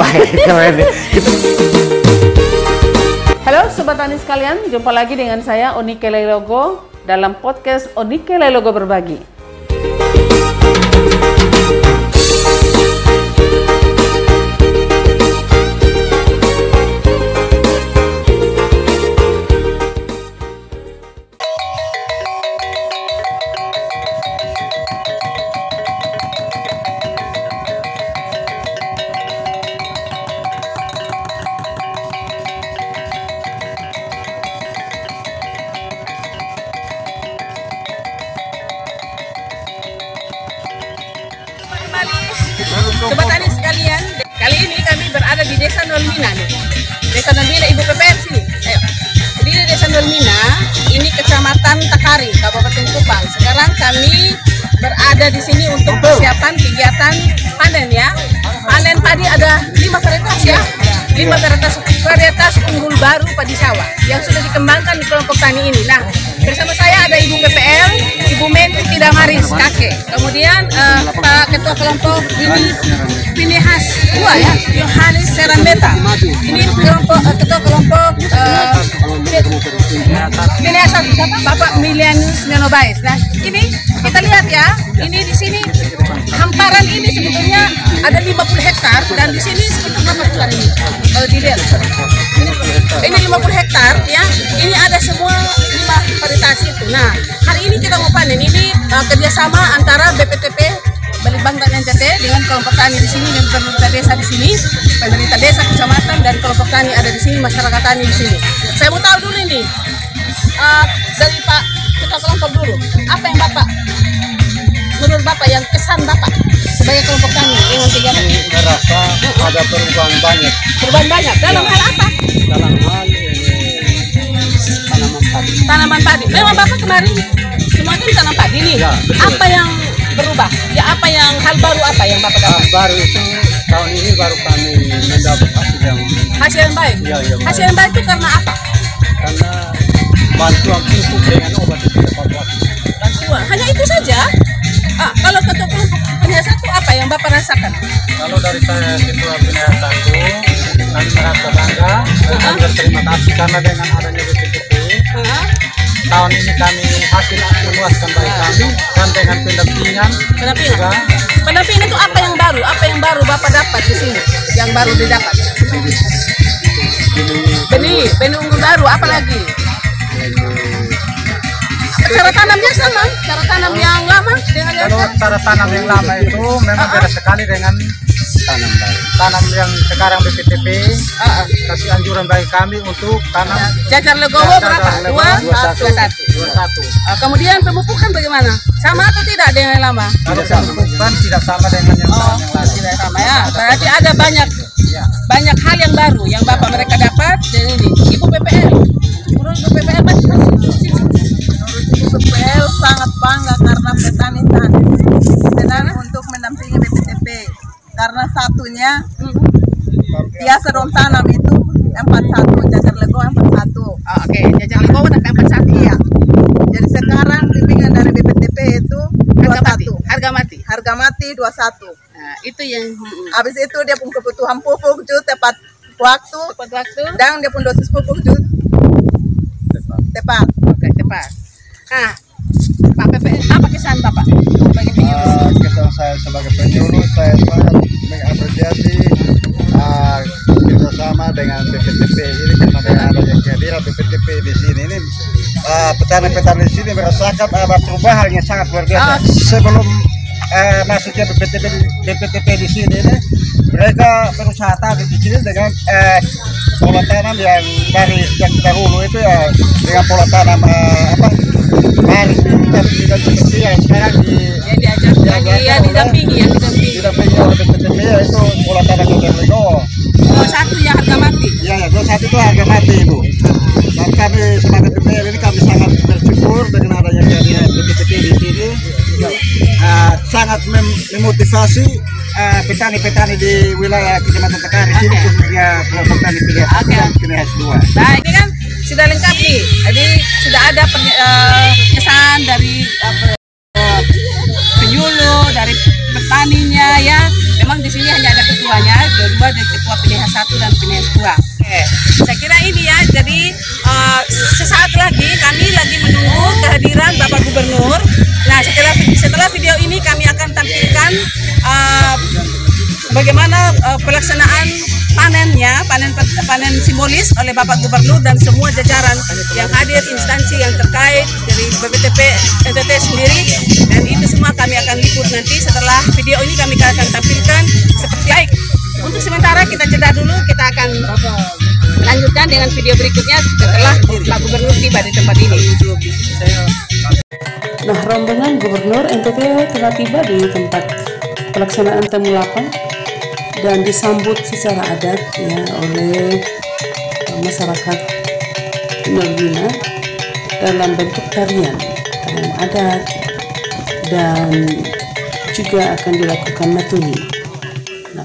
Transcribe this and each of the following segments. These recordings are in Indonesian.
Keren. Halo Sobat Tani sekalian, jumpa lagi dengan saya Onike Lelogo dalam podcast Onike Lelogo Berbagi. Nih. Desa Nolmina Ibu PPR sini. Ayo. Di Desa Nolmina, ini Kecamatan Takari, Kabupaten Kupang. Sekarang kami berada di sini untuk persiapan kegiatan panen ya. Panen padi ada lima varietas ya. Lima varietas varietas unggul baru padi sawah yang sudah dikembangkan di kelompok tani ini. Nah, bersama saya ada Ibu PPL, Ibu Menti Tidamaris kakek. Kemudian eh, Pak Ketua Kelompok ini Pinihas dua ya, Yohanes Serambeta. Ini kelompok eh, Ketua Kelompok eh, Pinihas satu? Bapak Milianus Nenobais. Nah, ini kita lihat ya, ini di sini hamparan ini sebetulnya ada 50 hektar dan di sini sekitar berapa hektar ini? Kalau dilihat ini 50 hektar ya. Ini ada semua lima varietas itu. Nah, hari ini kita mau panen. Ini uh, kerjasama antara BPTP Balibang dan NTT dengan kelompok tani di sini dan pemerintah desa di sini, pemerintah desa kecamatan dan kelompok tani ada di sini, masyarakat tani di sini. Saya mau tahu dulu ini uh, dari Pak Ketua Kelompok dulu, apa yang Bapak menurut Bapak yang kesan Bapak sebagai kelompok tani dengan kegiatan ini? merasa ada perubahan banyak Perubahan banyak dalam hal apa? dalam hal padi. tanaman padi. Memang Bapak kemarin semua kan tanam padi nih. Ya, betul. apa yang berubah? Ya apa yang hal baru apa yang Bapak dapat? baru itu tahun ini baru kami mendapat hasil yang Hasil yang baik. Ya, yang Hasil baik. yang baik itu karena apa? karena bantuan pupuk dengan obat itu waktu. Bantuan. Hanya itu saja. Ah, kalau ketua kelompok penyiasat itu apa yang Bapak rasakan? Kalau dari saya ketua penyiar satu, kami merasa bangga dan berterima kasih karena dengan adanya BPTP Tahun ini kami hasil memuaskan bagi kami dan dengan pendampingan Pendampingan. juga Pendampingan itu apa yang baru? Apa yang baru Bapak dapat di sini? Yang baru didapat? Benih, benih unggul baru. Apa lagi? Cara tanamnya sama? Cara tanam yang lama dengan yang Kalau cara tanam yang lama itu memang beda sekali dengan tanam baru. Tanam yang sekarang BPTP Ah, ah. kasih anjuran bagi kami untuk tanam Jajar legowo berapa? Dua, satu, dua satu. Ah, kemudian pemupukan bagaimana? Sama atau tidak dengan yang lama? Kalau pemupukan tidak sama dengan yang Oh, lain. tidak sama ya. Berarti ada banyak Ya. banyak hal yang baru yang bapak mereka dapat dan ini biasa dong tanam itu 41 jajar lego 41 Oh, Oke, jajar legowo sampai empat satu. iya jadi sekarang bimbingan dari BPTP itu Harga mati. 21 Harga mati. harga mati 21 Nah, itu yang mm, habis itu dia pun kebutuhan pupuk juga tepat waktu tepat waktu. dan dia pun dosis pupuk juga tepat Oke, tepat. Nah, Pak PPL, apa kesan Bapak? Ah, kesan saya sebagai penyuluh kerjasama dengan BPTP ini karena dengan adanya kehadiran BPTP di sini. Ini ah, petani-petani di sini merasakan ada perubahan yang sangat luar biasa. Ah. sebelum eh, masuknya BPTP di- BPTP di sini ini mereka berusaha tadi di sini dengan eh, pola tanam yang dari sejak dahulu itu ya dengan pola tanam eh, apa harus kita seperti yang sekarang di Yang diajar, yang, di- yang memotivasi ah, petani-petani di wilayah Kecamatan Tekari sini Oke. khususnya kelompok tani pilihan satu Oke. dan pilihan dua. Nah, ini kan sudah lengkap nih. Jadi sudah ada penye- eh, kesan dari eh, penyuluh, dari petaninya ya. Memang di sini hanya ada ketuanya, kedua dari ketua saya kira ini ya. Jadi uh, sesaat lagi kami lagi menunggu kehadiran Bapak Gubernur. Nah setelah setelah video ini kami akan tampilkan uh, bagaimana uh, pelaksanaan panennya, panen panen simbolis oleh Bapak Gubernur dan semua jajaran yang hadir instansi yang terkait dari BPTP NTT sendiri dan itu semua kami akan liput nanti setelah video ini kami akan tampilkan seperti baik Untuk sementara kita jeda dulu, kita akan lanjutkan dengan video berikutnya setelah Pak Gubernur tiba di tempat ini. Nah, rombongan Gubernur NTT telah tiba di tempat pelaksanaan temulapan dan disambut secara adat ya oleh masyarakat Norwina dalam bentuk tarian tarian adat dan juga akan dilakukan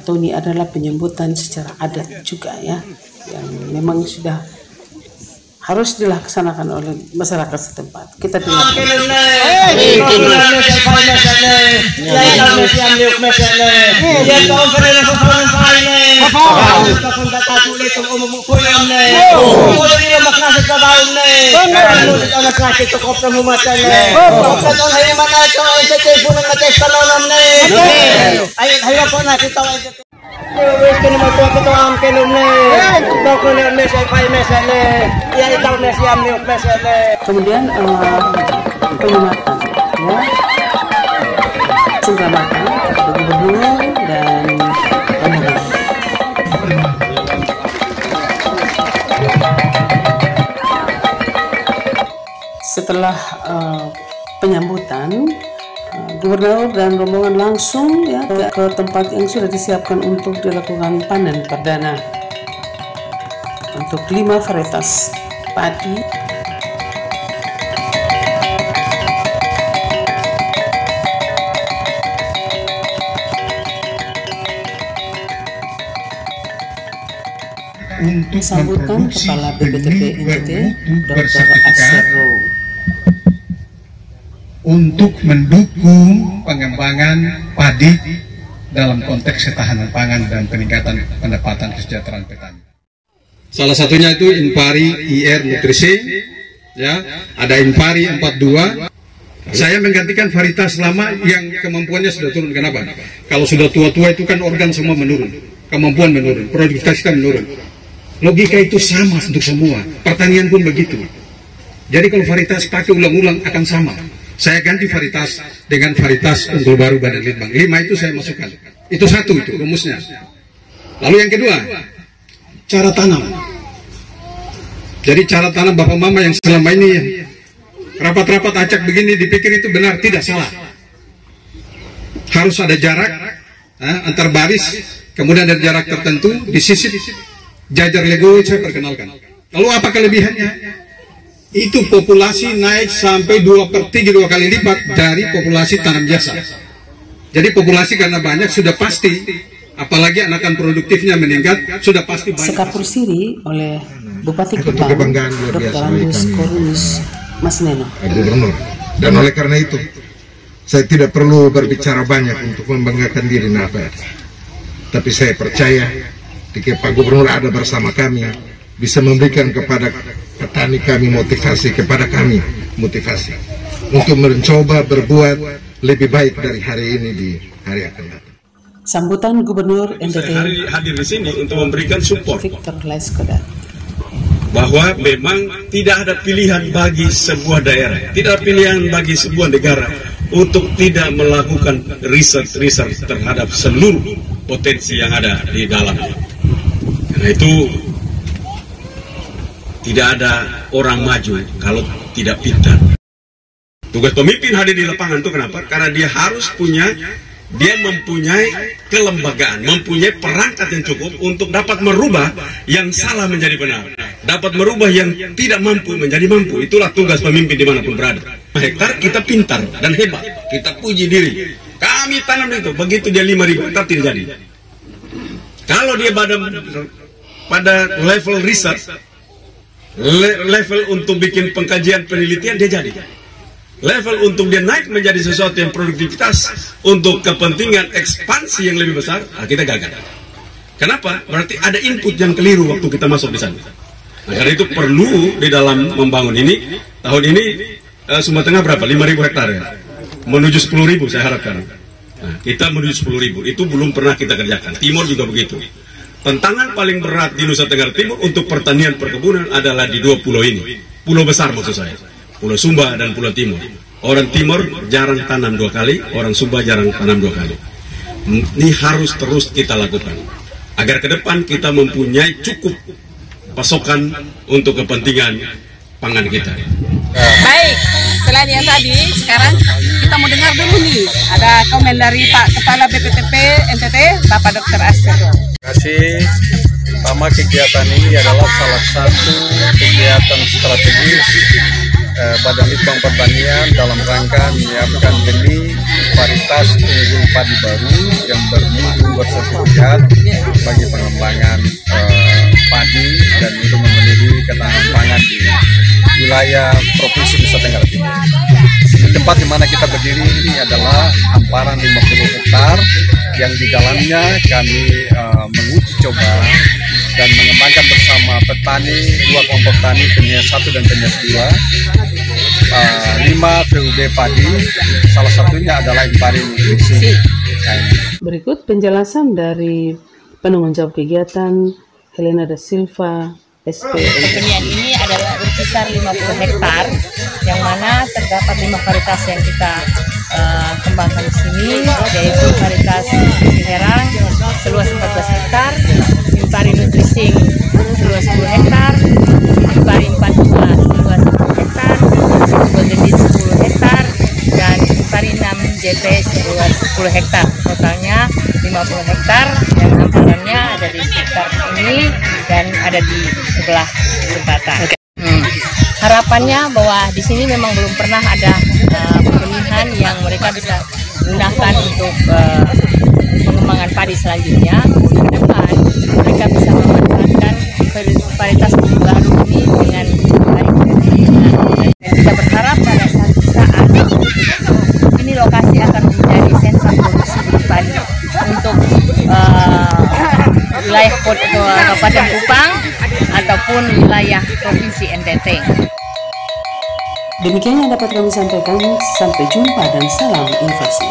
natuni. Natuni adalah penyambutan secara adat juga ya yang memang sudah harus dilaksanakan oleh masyarakat setempat. Kita dengarkan. Mes mes mes mes. Kemudian eh, penyematan ya. Gubernur dan. Setelah eh, penyambutan, gubernur dan rombongan langsung ya ke, ke tempat yang sudah disiapkan untuk dilakukan panen perdana untuk lima varietas padi untuk disambutkan Kepala BPTP NTT Dr. Asero untuk mendukung pengembangan padi dalam konteks ketahanan pangan dan peningkatan pendapatan kesejahteraan petani. Salah satunya itu Impari IR Nutrisi, ya, ada Impari 42. Saya menggantikan varietas lama yang kemampuannya sudah turun. Kenapa? Kalau sudah tua-tua itu kan organ semua menurun, kemampuan menurun, produktivitas kita menurun. Logika itu sama untuk semua. Pertanian pun begitu. Jadi kalau varietas pakai ulang-ulang akan sama. Saya ganti varietas dengan varietas unggul baru Badan Litbang. Lima itu saya masukkan. Itu satu itu rumusnya. Lalu yang kedua, cara tanam. Jadi cara tanam bapak mama yang selama ini rapat-rapat acak begini dipikir itu benar, tidak salah. Harus ada jarak antar baris, kemudian ada jarak tertentu, disisip, jajar lego saya perkenalkan. Lalu apa kelebihannya? Itu populasi naik sampai dua per tiga dua kali lipat dari populasi tanam jasa. Jadi populasi karena banyak sudah pasti, apalagi anakan produktifnya meningkat, sudah pasti banyak. Sekapur Siri oleh Bupati Kupang kebanggaan luar Dr. Andus. Korunus Mas Neno Gubernur. Dan oleh karena itu, saya tidak perlu berbicara banyak untuk membanggakan diri Napa. Tapi saya percaya, jika Pak Gubernur ada bersama kami, bisa memberikan kepada petani kami motivasi, kepada kami motivasi. Untuk mencoba berbuat lebih baik dari hari ini di hari akan datang. Sambutan Gubernur NTT Saya hari hadir di sini untuk memberikan support Victor Laiskodat bahwa memang tidak ada pilihan bagi sebuah daerah, tidak ada pilihan bagi sebuah negara untuk tidak melakukan riset-riset terhadap seluruh potensi yang ada di dalamnya. Karena itu tidak ada orang maju kalau tidak pintar. Tugas pemimpin hadir di lapangan itu kenapa? Karena dia harus punya, dia mempunyai kelembagaan, mempunyai perangkat yang cukup untuk dapat merubah yang salah menjadi benar, dapat merubah yang tidak mampu menjadi mampu. Itulah tugas pemimpin di mana pun berada. Hektar kita pintar dan hebat, kita puji diri. Kami tanam itu, begitu dia 5.000 hektar tidak jadi. Kalau dia pada pada level riset, le- level untuk bikin pengkajian penelitian dia jadi level untuk dia naik menjadi sesuatu yang produktivitas untuk kepentingan ekspansi yang lebih besar, nah kita gagal. Kenapa? Berarti ada input yang keliru waktu kita masuk di sana. Nah, karena itu perlu di dalam membangun ini, tahun ini eh, Sumatera Tengah berapa? 5.000 hektar ya? Menuju 10.000 saya harapkan. Nah, kita menuju 10 ribu. Itu belum pernah kita kerjakan. Timur juga begitu. Tantangan paling berat di Nusa Tenggara Timur untuk pertanian perkebunan adalah di dua pulau ini. Pulau besar maksud saya. Pulau Sumba dan Pulau Timur. Orang Timur jarang tanam dua kali, orang Sumba jarang tanam dua kali. Ini harus terus kita lakukan. Agar ke depan kita mempunyai cukup pasokan untuk kepentingan pangan kita. Baik, selain yang tadi, sekarang kita mau dengar dulu nih. Ada komen dari Pak Kepala BPTP NTT, Bapak Dr. Aster. Kasih. Pertama kegiatan ini adalah salah satu kegiatan strategis eh, Badan Litbang Pertanian dalam rangka menyiapkan benih varietas unggul padi baru yang bermutu bersertifikat bagi pengembangan eh, padi dan untuk memenuhi ketahanan pangan di wilayah Provinsi Nusa Tenggara Timur. Tempat di mana kita berdiri ini adalah hamparan 50 hektar yang di dalamnya kami uh, menguji coba dan mengembangkan bersama petani dua kelompok tani Penias satu dan Penias dua uh, lima VUB padi salah satunya adalah Impari Nutrisi. Berikut penjelasan dari penanggung jawab kegiatan Helena da Silva SP. Ini adalah berkisar 50 hektar yang mana terdapat lima varietas yang kita uh, kembangkan di sini yaitu varietas Harapannya bahwa di sini memang belum pernah ada uh, pemilihan yang mereka bisa gunakan untuk uh, pengembangan padi selanjutnya. Ke depan mereka bisa memanfaatkan varietas baru ini dengan baik. Dan kita berharap pada saat ini lokasi akan menjadi sentra produksi padi untuk uh, wilayah Kabupaten Kupang ataupun wilayah Provinsi NTT. Demikian yang dapat kami sampaikan. Sampai jumpa dan salam invasi.